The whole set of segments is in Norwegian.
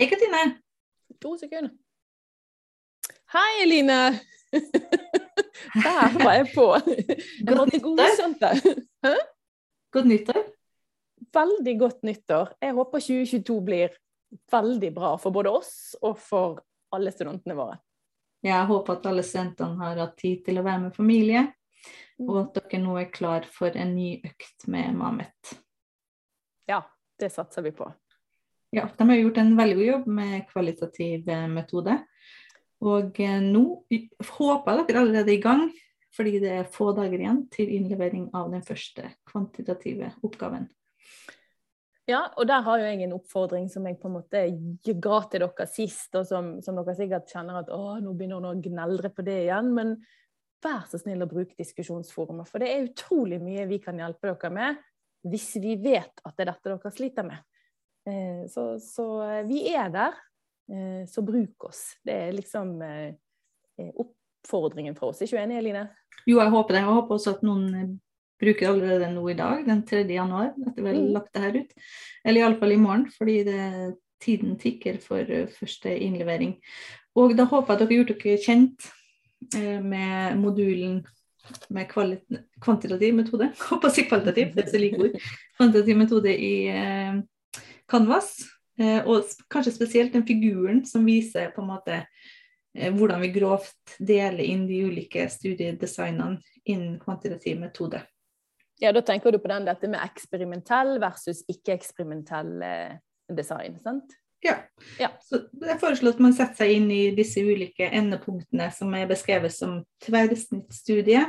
Hei, Katrine. To sekunder. Hei, Eline! Der var jeg på. Jeg Godt nyttår. Godt nyttår. Veldig godt nyttår. Jeg håper 2022 blir veldig bra for både oss og for alle studentene våre. Jeg håper at alle studentene har hatt tid til å være med familie, og Mm. at dere nå er klar for en ny økt med Mamet. Ja, det satser vi på. Ja, de har gjort en veldig god jobb med kvalitativ eh, metode. Og eh, nå håper dere allerede er i gang, fordi det er få dager igjen til innlevering av den første kvantitative oppgaven. Ja, og der har jo jeg en oppfordring som jeg på en måte ga til dere sist, og som, som dere sikkert kjenner at å, nå begynner hun å gneldre på det igjen. Men vær så snill å bruke diskusjonsforumet, for det er utrolig mye vi kan hjelpe dere med hvis vi vet at det er dette dere sliter med. Eh, Så, så vi er der, eh, så bruk oss. Det er liksom eh, eh, oppfordringen fra oss. Er ikke du enig, Eline? Jo, jeg håper det. Jeg håper også at noen eh, bruker allerede nå i dag, den 3. januar, etter vi har lagt det her ut. Eller iallfall i morgen, fordi det, tiden tikker for eh, første innlevering. Og da håper jeg at dere har gjort dere kjent eh, med modulen med kvantitativ metode. Håper jeg kvalitativ, det er så like ord. Kvantitativ metode i eh, Canvas. Eh, og kanskje spesielt den figuren som viser på en måte eh, hvordan vi grovt deler inn de ulike studiedesignene innen kvantitativ metode. Ja, da tenker du på den dette med eksperimentell versus ikke-eksperimentell eh, design, sant? Ja. Ja. Så jeg foreslår at man setter seg inn i disse ulike endepunktene som er beskrevet som tverrsnittstudie,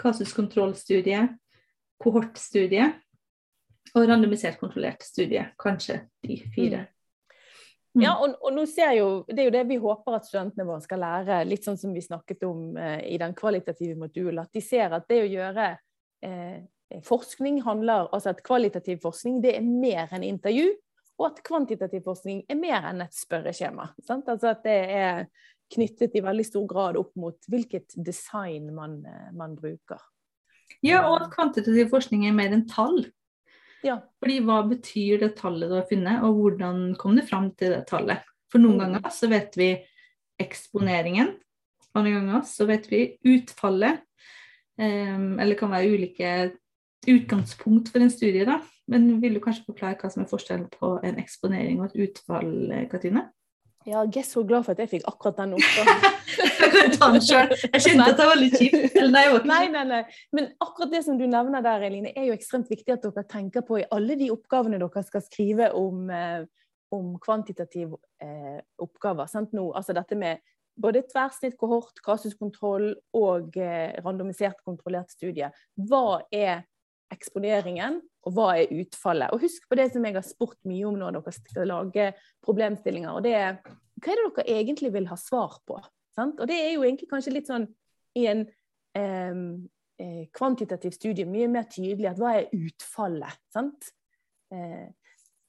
kasuskontrollstudie, kohortstudie og randomisert kontrollert studie. Kanskje de fire. Mm. Ja, og, og nå ser jo, Det er jo det vi håper at studentene våre skal lære, litt sånn som vi snakket om eh, i den kvalitative modulen. At de ser at det å gjøre eh, forskning handler Altså at kvalitativ forskning det er mer enn intervju, og at kvantitativ forskning er mer enn et spørreskjema. Sant? Altså at det er knyttet i veldig stor grad opp mot hvilket design man, eh, man bruker. Ja, og at kvantitativ forskning er mer enn tall. Ja. Fordi hva betyr det tallet du har funnet, og hvordan kom du fram til det tallet? For noen Mm. ganger så vet vi eksponeringen, andre ganger så vet vi utfallet. Um, eller det kan være ulike utgangspunkt for en studie, da. Men vil du kanskje forklare hva som er forskjellen på en eksponering og et utfall, Katrine? Ja, Guess så glad for at jeg fikk akkurat den oppgaven. Jeg. Jeg kjente at det var litt kjipt. Jeg Nei, nei, nei. Men akkurat det som du nevner der, Eline, er jo ekstremt viktig at dere tenker på i alle de oppgavene dere skal skrive om, eh, om kvantitative eh, oppgaver. Sant? Nå, altså dette med både tverrsnitt, kohort, kasuskontroll og eh, randomisert kontrollert studie. Hva er eksponeringen, og hva er utfallet? Og husk på det som jeg har spurt mye om når dere skal lage problemstillinger. og det er Hva er det dere egentlig vil ha svar på? Sant? Og det er jo egentlig kanskje litt sånn i en eh, kvantitativ studie mye mer tydelig at hva er utfallet? Sant? Eh,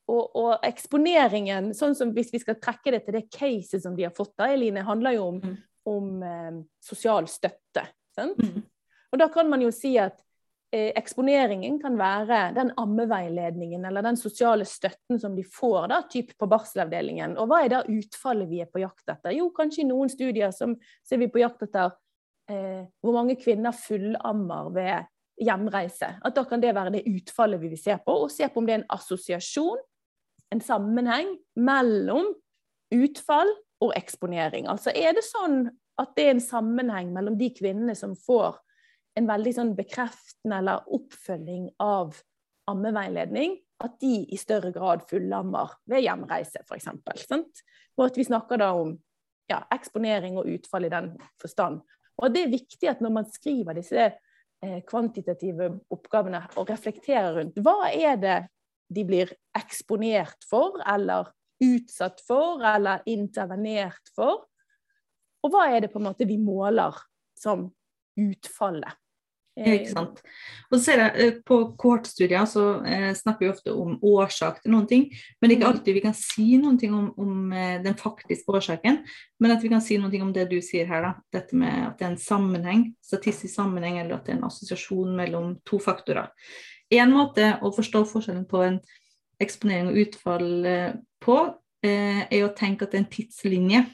og, og, eksponeringen, sånn som hvis vi skal trekke det til det caset som de har fått, da, Eline, handler jo om, Mm. om eh, sosial støtte. Sant? Mm. Og da kan man jo si at eksponeringen kan være den ammeveiledningen eller den sosiale støtten som de får da, typ på barselavdelingen. Og hva er da utfallet vi er på jakt etter? Jo, kanskje i noen studier som så er vi på jakt etter eh, hvor mange kvinner fullammer ved hjemreise. At da kan det være det utfallet vi vil se på, og se på om det er en assosiasjon, en sammenheng mellom utfall og eksponering. Altså er det sånn at det er en sammenheng mellom de kvinnene som får en veldig sånn bekreftende eller oppfølging av ammeveiledning, at de i større grad fullammer ved hjemreise, f.eks. Og at vi snakker da om ja, eksponering og utfall i den forstand. Og det er viktig at når man skriver disse eh, kvantitative oppgavene og reflekterer rundt hva er det de blir eksponert for, eller utsatt for, eller intervenert for, og hva er det på en måte vi måler som utfallet. Ja, ikke sant. Og så ser jeg eh, På kohortstudier så eh, snakker vi ofte om årsak til noen ting, men det er ikke Mm. alltid vi kan si noen ting om, om eh, den faktiske årsaken. Men at vi kan si noen ting om det du sier her, da. Dette med at det er en sammenheng, statistisk sammenheng, eller at det er en assosiasjon mellom to faktorer. En måte å forstå forskjellen på en eksponering og utfall eh, på, eh, er å tenke at det er en tidslinje.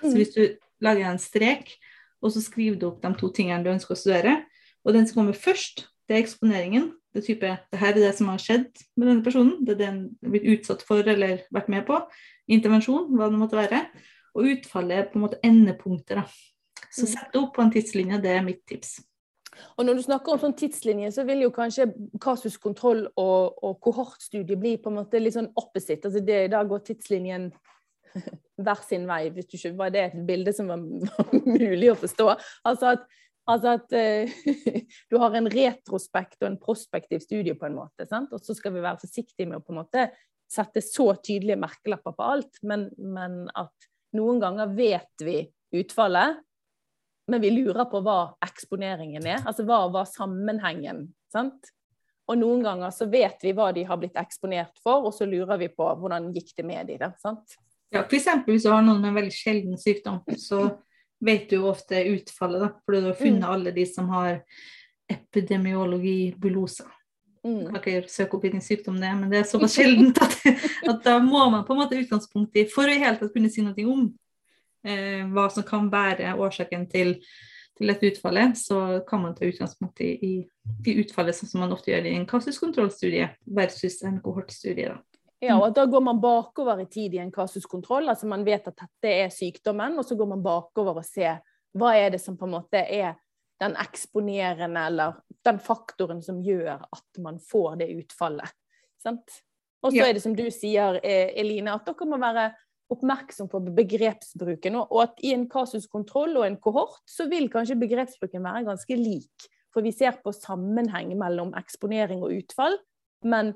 Så Mm. hvis du lager en strek, og så skriver du opp de to tingene du ønsker å studere, og den som kommer først, det er eksponeringen. Det type, det her er det som har skjedd med denne personen, det er det den er blitt utsatt for eller vært med på. Intervensjon, hva det måtte være. Og utfallet er på en måte endepunktet. da. Så Mm. sett det opp på en tidslinje, det er mitt tips. Og når du snakker om sånn tidslinje, så vil jo kanskje kasuskontroll og, og kohortstudie bli på en måte litt sånn opposite. Altså det, da går tidslinjen hver sin vei, hvis du ikke var det et bilde som var, var mulig å forstå. Altså at, altså at uh, du har en retrospekt og en prospektiv studie på en måte. Sant? Og så skal vi være forsiktige med å på en måte sette så tydelige merkelapper på alt, men, men at noen ganger vet vi utfallet, men vi lurer på hva eksponeringen er. Altså hva var sammenhengen. sant? Og noen ganger så vet vi hva de har blitt eksponert for, og så lurer vi på hvordan gikk det med de da, sant? Ja, F.eks. hvis du har noen med en veldig sjelden sykdom, så vet du jo ofte utfallet, da, fordi du har funnet Mm. alle de som har epidemiologi bulosa. Jeg Mm. kan ikke søke opp hvilken sykdom det er, men det er såpass sjeldent at, at da må man på en måte utgangspunkt i, for å i hele tatt kunne si noe om eh, hva som kan være årsaken til, til dette utfallet, så kan man ta utgangspunkt i, i, i utfallet, sånn som man ofte gjør i en kasuskontrollstudie versus en kohortstudie. da. Ja, og Da går man bakover i tid i en kasuskontroll. altså Man vet at dette er sykdommen, og så går man bakover og ser hva er det som på en måte er den eksponerende, eller den faktoren som gjør at man får det utfallet. Sant? Og så er det som du sier, eh, Eline, at dere må være oppmerksom på begrepsbruken. Og at i en kasuskontroll og en kohort, så vil kanskje begrepsbruken være ganske lik. For vi ser på sammenheng mellom eksponering og utfall. Men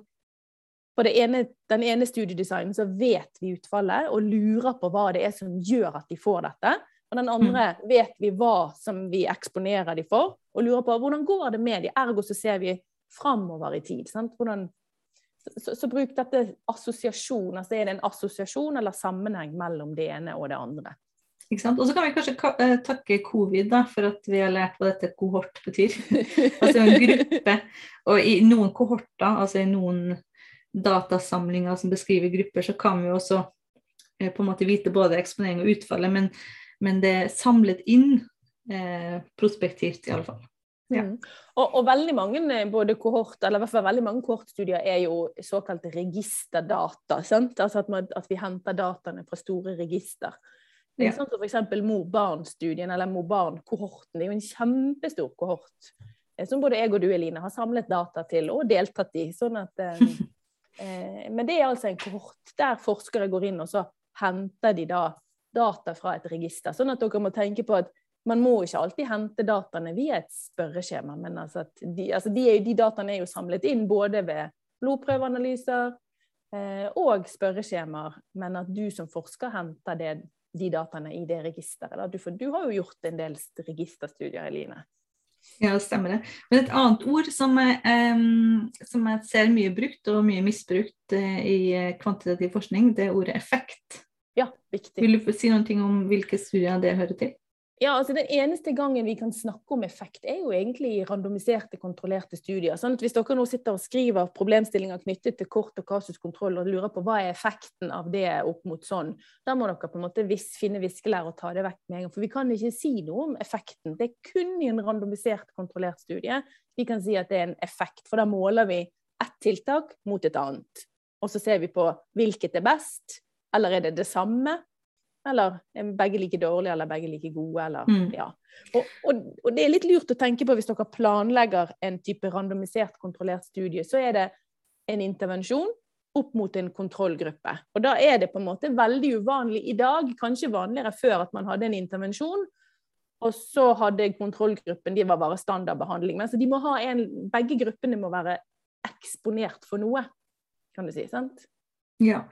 på det ene, den ene studiedesignen så vet vi utfallet og lurer på hva det er som gjør at de får dette. Og den andre vet vi hva som vi eksponerer de for, og lurer på hvordan går det med de. Ergo så ser vi framover i tid. Sant? Hvordan, så, så, så bruk dette assosiasjon. altså Er det en assosiasjon eller sammenheng mellom det ene og det andre? Ikke sant? Og så kan vi kanskje eh, takke covid da, for at vi har lært hva dette kohort betyr. altså en gruppe. Og i noen kohorter, altså i noen datasamlinger som beskriver grupper, så kan vi også eh, på en måte vite både eksponering og utfallet, men, men det er samlet inn eh, prospektivt i alle fall. Ja. Mm. Og, og, veldig mange eh, både kohort, eller i hvert fall veldig mange kohortstudier er jo såkalte registerdata. Sant? Altså at, man, at, vi henter dataene fra store register. Det er Ja. sånn som f.eks. mor-barn-studien, eller mor-barn-kohorten. Det er jo en kjempestor kohort eh, som både jeg og du, Eline, har samlet data til og deltatt i. sånn at eh, Men det er altså en kohort der forskere går inn og så henter de da data fra et register. Sånn at dere må tenke på at man må ikke alltid hente dataene via et spørreskjema, men altså de, altså de, er, de dataene er jo samlet inn både ved blodprøveanalyser eh, og spørreskjemaer, men at du som forsker henter det, de dataene i det registeret. Du, for du har jo gjort en del registerstudier, Eline. Ja, stemmer det. Men et annet ord som jeg, som jeg ser mye brukt og mye misbrukt eh, i eh, kvantitativ forskning, det er ordet effekt. Ja, viktig. Vil du si si noe om hvilke studier det hører til? Ja, altså Den eneste gangen vi kan snakke om effekt, er jo egentlig i randomiserte, kontrollerte studier. Sånn at Hvis dere nå sitter og skriver problemstillinger knyttet til kort og kasuskontroll og lurer på hva er effekten av det opp mot sånn, da må dere på en måte vis, finne viskelær og ta det vekk med en gang. For vi kan ikke si noe om effekten. Det er kun i en randomisert, kontrollert studie vi kan si at det er en effekt. For da måler vi ett tiltak mot et annet. Og så ser vi på hvilket er best, eller er det det samme? Eller er begge like dårlige eller begge like gode? Eller, Mm. ja. og, og, og det er litt lurt å tenke på hvis dere planlegger en type randomisert, kontrollert studie, så er det en intervensjon opp mot en kontrollgruppe. Og da er det på en måte veldig uvanlig i dag, kanskje vanligere før, at man hadde en intervensjon. Og så hadde kontrollgruppen de var bare standardbehandling. Men så de må ha en, begge gruppene må være eksponert for noe, kan du si. sant? Ja,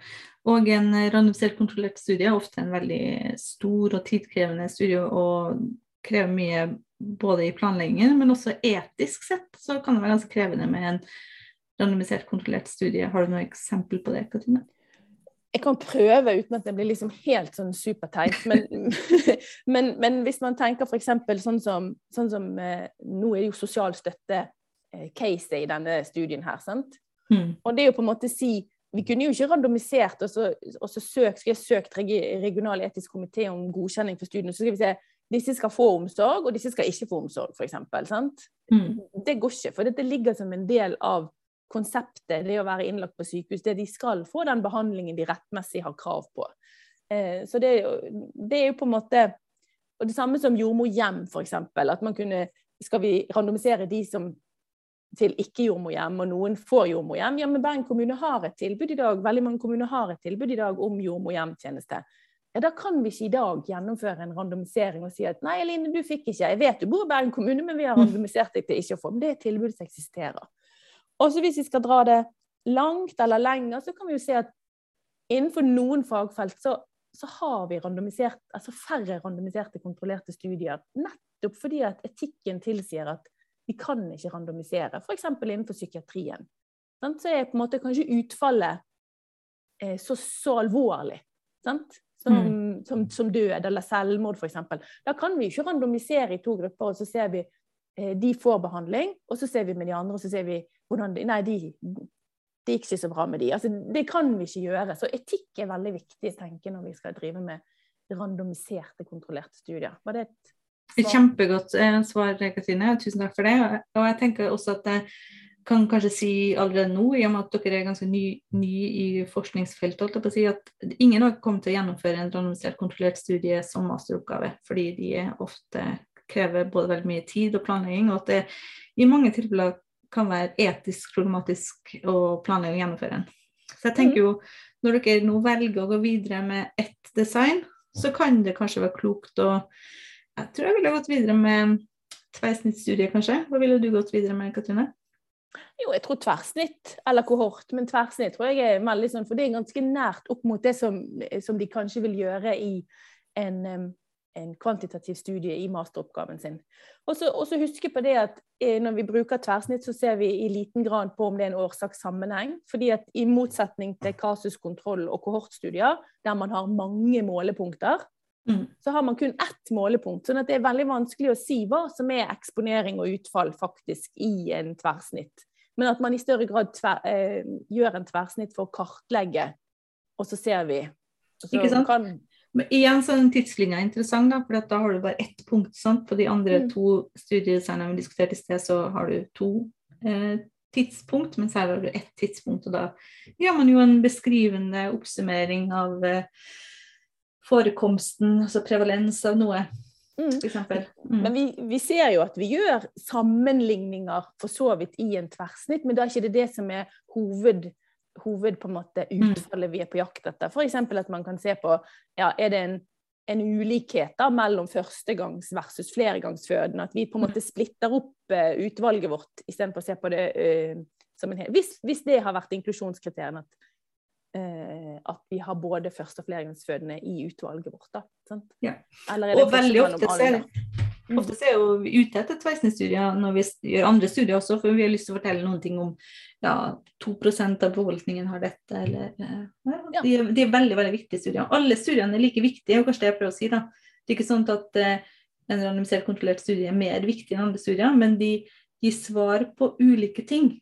og en randomisert kontrollert studie er ofte en veldig stor og tidkrevende studie og krever mye både i planleggingen, men også etisk sett så kan det være ganske krevende med en randomisert kontrollert studie. Har du noe eksempel på det, Katrine? Jeg kan prøve uten at det blir liksom helt sånn superteit. Men, men, men hvis man tenker f.eks. sånn som, sånn som eh, Nå er jo sosial støtte eh, i denne studien her, sant? Mm. Og det er jo på en måte si vi kunne jo ikke randomisert og så, og så søkt, skal jeg søkt regional etisk komité om godkjenning for studiene. Så skal vi se disse skal få omsorg, og disse skal ikke få omsorg, f.eks. Mm. Det går ikke, for dette ligger som en del av konseptet, det å være innlagt på sykehus. Det de skal få den behandlingen de rettmessig har krav på. Eh, så det, det, er jo på en måte Og det samme som jordmorhjem, f.eks. At man kunne Skal vi randomisere de som til ikke-jordmorhjem, og noen får jordmorhjem. Ja, men Bergen kommune har et tilbud i dag, veldig mange kommuner har et tilbud i dag om jordmorhjemtjeneste. Ja, Da kan vi ikke i dag gjennomføre en randomisering og si at nei, Eline, du fikk ikke. Jeg vet du bor i Bergen kommune, men vi har mm. randomisert deg til ikke å få. Men det er et tilbud som eksisterer. Og så hvis vi skal dra det langt eller lenger, så kan vi jo se at innenfor noen fagfelt så, så har vi randomisert, altså færre randomiserte kontrollerte studier. Nettopp fordi at etikken tilsier at vi kan ikke randomisere, f.eks. innenfor psykiatrien. Så er på en måte kanskje utfallet eh, så, så, alvorlig som, mm. som, som, død eller selvmord, f.eks. Da kan vi ikke randomisere i to grupper, og så ser vi eh, de får behandling, og så ser vi med de andre, og så ser vi hvordan de Nei, de, gikk ikke så bra med de. Altså, det kan vi ikke gjøre. Så etikk er veldig viktig tenke når vi skal drive med randomiserte, kontrollerte studier. Var det et Kjempegodt eh, svar, Katrine. Tusen takk for det. Og jeg tenker også at jeg kan kanskje si allerede nå, i og med at dere er ganske nye ny i forskningsfeltet, si at ingen har kommet til å gjennomføre en randomisert kontrollert studie som masteroppgave, fordi de ofte krever både veldig mye tid og planlegging, og at det i mange tilfeller kan være etisk problematisk å planlegge og gjennomføre en. Så jeg tenker jo, når dere nå velger å gå videre med ett design, så kan det kanskje være klokt å jeg tror jeg ville gått videre med tverrsnittstudie, kanskje. Hva ville du gått videre med, Katrine? Jo, jeg tror tverrsnitt, eller kohort, men tverrsnitt tror jeg er veldig sånn, for det er ganske nært opp mot det som, som de kanskje vil gjøre i en, en kvantitativ studie i masteroppgaven sin. Og så huske på det at eh, når vi bruker tverrsnitt, så ser vi i liten grad på om det er en årsakssammenheng. fordi at i motsetning til kasuskontroll og kohortstudier, der man har mange målepunkter, Mm. Så har man kun ett målepunkt. sånn at det er veldig vanskelig å si hva som er eksponering og utfall faktisk i en tverrsnitt. Men at man i større grad tver, eh, gjør en tverrsnitt for å kartlegge, og så ser vi. Så Ikke sant? Kan... Men igjen så er den tidslinja interessant, da, for da har du bare ett punkt. Sant? På de andre mm. to studiedesignene vi diskuterte i sted, så har du to eh, tidspunkt, mens her har du ett tidspunkt. Og da gjør man jo en beskrivende oppsummering av eh, forekomsten, altså prevalens av noe. Mm. Mm. Men vi, vi, ser jo at vi gjør sammenligninger for så vidt i en tverrsnitt, men da er ikke det det som er hoved, hoved på en måte mm. utfallet vi er på jakt etter. F.eks. at man kan se på ja, er det en, en ulikhet da, mellom førstegangs versus flergangsfødende. At vi på en måte splitter opp uh, utvalget vårt istedenfor å se på det uh, som en hel hvis, hvis, det har vært inklusjonskriteriene, at at vi har både første- og flergangsfødende i utvalget vårt. Da, ja. og veldig ofte ser, er, mm. ofte så er jo vi ute etter tverrsnittsstudier når vi gjør andre studier også, for vi har lyst til å fortelle noen ting om ja, 2% av befolkningen har dette, eller ja, ja, de, de, er veldig veldig viktige studier. Alle studiene er like viktige, og kanskje det jeg prøver å si. da. Det er ikke sånn at eh, en randomisert kontrollert studie er mer viktig enn andre studier, men de gir svar på ulike ting.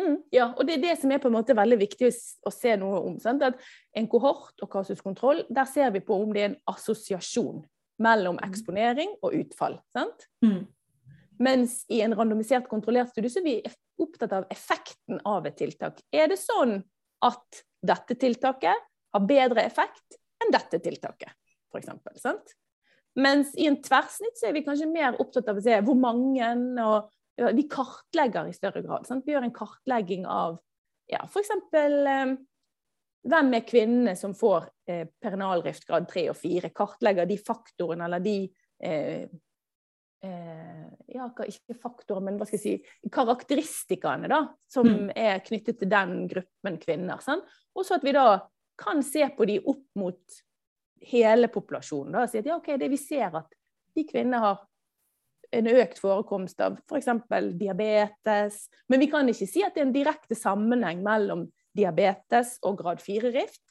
Mm, ja, og det er det som er på en måte veldig viktig å se noe om. Sant? At En kohort og kasuskontroll, der ser vi på om det er en assosiasjon mellom mm. eksponering og utfall. Sant? Mm. Mens i en randomisert, kontrollert studie så er vi opptatt av effekten av et tiltak. Er det sånn at dette tiltaket har bedre effekt enn dette tiltaket, f.eks.? Mens i en tverrsnitt så er vi kanskje mer opptatt av å se hvor mange og vi kartlegger i større grad. Sant? Vi gjør en kartlegging av ja, f.eks. Eh, hvem er kvinnene som får eh, perinalrift grad 3 og 4? Kartlegger de faktorene eller de eh, eh, ja, ikke faktorer, men hva skal jeg si, karakteristikkene da, som mm. er knyttet til den gruppen kvinner. Og så at vi da kan se på de opp mot hele populasjonen. Da, og si at ja, ok, det vi ser at de kvinnene har en økt forekomst av f.eks. Diabetes. Men vi kan ikke si at det er en direkte sammenheng mellom diabetes og grad 4-rift.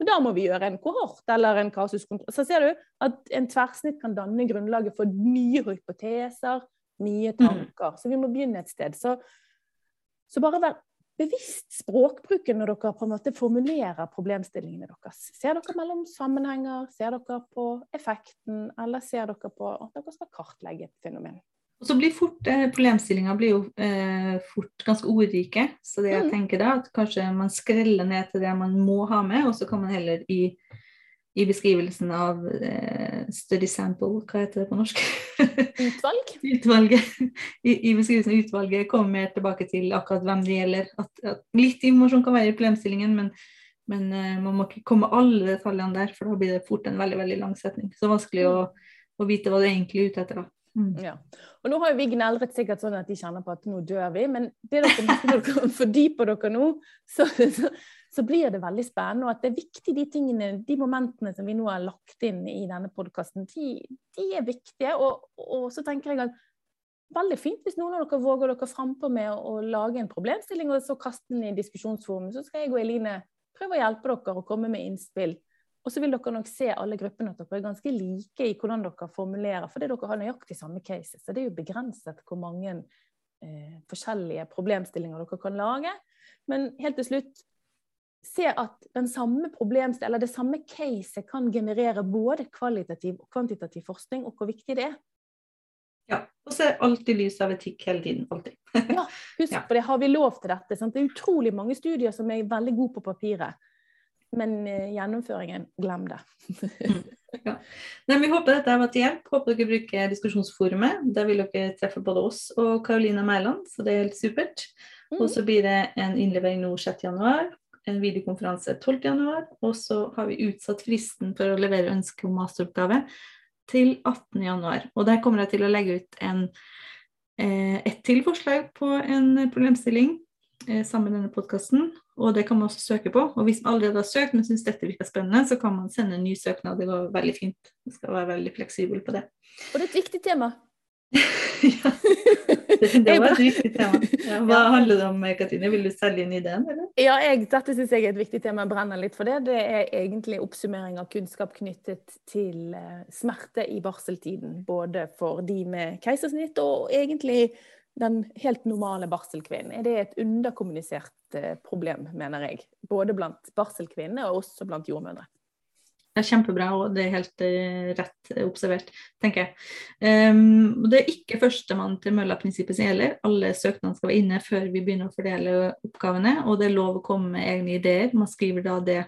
Men da må vi gjøre en kohort eller en kasuskontroll. Så ser du at en tverrsnitt kan danne grunnlaget for nye hypoteser, nye mm. tanker. Så vi må begynne et sted. Så, så bare vær bevisst språkbruken når dere på en måte formulerer problemstillingene deres? Ser dere mellom sammenhenger, ser dere på effekten, eller ser dere på at dere skal kartlegge et fenomen? Og så blir fort, eh, Problemstillinga blir jo eh, fort ganske ordrike. Så det jeg mm. tenker da, at kanskje man skreller ned til det man må ha med, og så kan man heller i i beskrivelsen av eh, study sample, hva heter det på norsk? Utvalg? Utvalget. I, I, beskrivelsen av utvalget kommer mer tilbake til akkurat hvem det gjelder. At, at litt informasjon kan være i problemstillingen, men, men uh, man må ikke komme alle detaljene der, for da blir det fort en veldig veldig lang setning. Så vanskelig å, å vite hva du egentlig er ute etter. da. Mm. Ja. Og nå har jo vi gneldret sikkert sånn at de kjenner på at nå dør vi, men det dere, dere fordyper dere nå, så, så, så blir det veldig spennende. Og at det er viktig, de tingene, de momentene som vi nå har lagt inn i denne podkasten, de, de, er viktige. Og, og, så tenker jeg at veldig fint hvis noen av dere våger dere frampå med å, lage en problemstilling og så kaste den i diskusjonsforumet. Så skal jeg og Eline prøve å hjelpe dere å komme med innspill. Og så vil dere nok se alle gruppene at dere er ganske like i hvordan dere formulerer, fordi dere har nøyaktig samme case. Så det er jo begrenset hvor mange eh, forskjellige problemstillinger dere kan lage. Men helt til slutt, se at den samme problemstil, eller det samme caset kan generere både kvalitativ og kvantitativ forskning, og hvor viktig det er. Ja, og så er alltid lys av etikk hele tiden. Alltid. ja, husk ja. på det. Har vi lov til dette? Sant? Det er utrolig mange studier som er veldig gode på papiret. Men uh, gjennomføringen, glem det. mm. ja. Nei, vi håper dette har vært til hjelp. Håper dere bruker diskusjonsforumet. Der vil dere treffe både oss og Karolina Mæland, så det er helt supert. Mm. Og så blir det en innlevering nå 6.1 en videokonferanse 12.1, og så har vi utsatt fristen for å levere ønske om masteroppgave til 18.1. Og der kommer jeg til å legge ut en, eh, et til forslag på en problemstilling eh, sammen med denne podkasten. Og det kan man også søke på. Og hvis man allerede har søkt, men syns dette virker spennende, så kan man sende en ny søknad. Det går veldig fint. man skal være veldig fleksibel på det. Og det er et viktig tema. ja. Det var et viktig tema. Ja, hva handler det om, Katrine? Vil du selge inn ideen, eller? Ja, jeg, dette syns jeg er et viktig tema. Jeg brenner litt for det. Det er egentlig oppsummering av kunnskap knyttet til eh, smerte i barseltiden. Både for de med keisersnitt og egentlig den helt normale barselkvinnen. Det er et underkommunisert eh, problem, mener jeg. Både blant barselkvinner og også blant jordmødre. Det er kjempebra, og det er helt uh, rett observert, tenker jeg. Um, det er ikke førstemann til mølla-prinsippet som gjelder. Alle søknadene skal være inne før vi begynner å fordele oppgavene, og det er lov å komme med egne ideer. Man skriver da det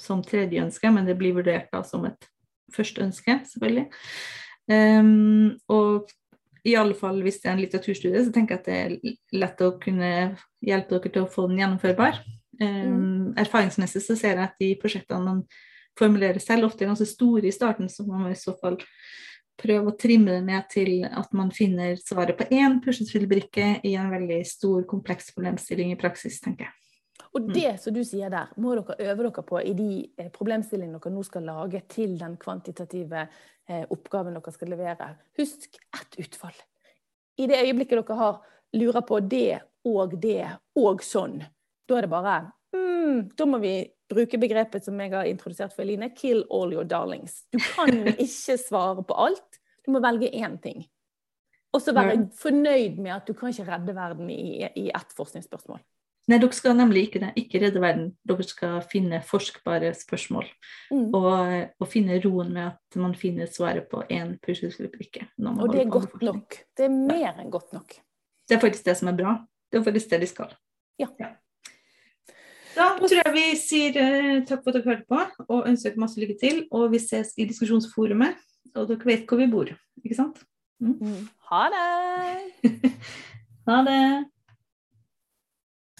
som tredje ønske, men det blir vurdert da som et første ønske, selvfølgelig. Um, og i alle fall hvis det er en litteraturstudie, så tenker jeg at det er lett å kunne hjelpe dere til å få den gjennomførbar. Um. Erfaringsmessig så ser jeg at de prosjektene man formulere selv, ofte ganske store i starten, så man må i så fall prøve å trimme det ned til at man finner svaret på én puslespillbrikke i en veldig stor, kompleks problemstilling i praksis, tenker jeg. Og det som du sier der, må dere øve dere på i de eh, problemstillingene dere nå skal lage til den kvantitative eh, oppgaven dere skal levere. Husk ett utfall. I det øyeblikket dere har lurer på det og det og sånn, da er det bare mm, Da må vi bruke begrepet som jeg har introdusert for Eline, 'kill all your darlings'. Du kan ikke svare på alt. Du må velge én ting. Og så være fornøyd med at du kan ikke redde verden i, i ett forskningsspørsmål. Nei, dere skal nemlig ikke det. Ikke redde verden. Dere skal finne forskbare spørsmål. Mm. Og, og, finne roen med at man finner svaret på én puslespillbrikke. Og det er godt nok. Det er mer enn godt nok. Det er faktisk det som er bra. Det er faktisk det de skal. Ja. ja. Da tror jeg vi sier uh, takk for at dere hørte på, og ønsker dere masse lykke til. Og vi ses i diskusjonsforumet, og dere vet hvor vi bor, ikke sant? Mm. Ha det! ha det!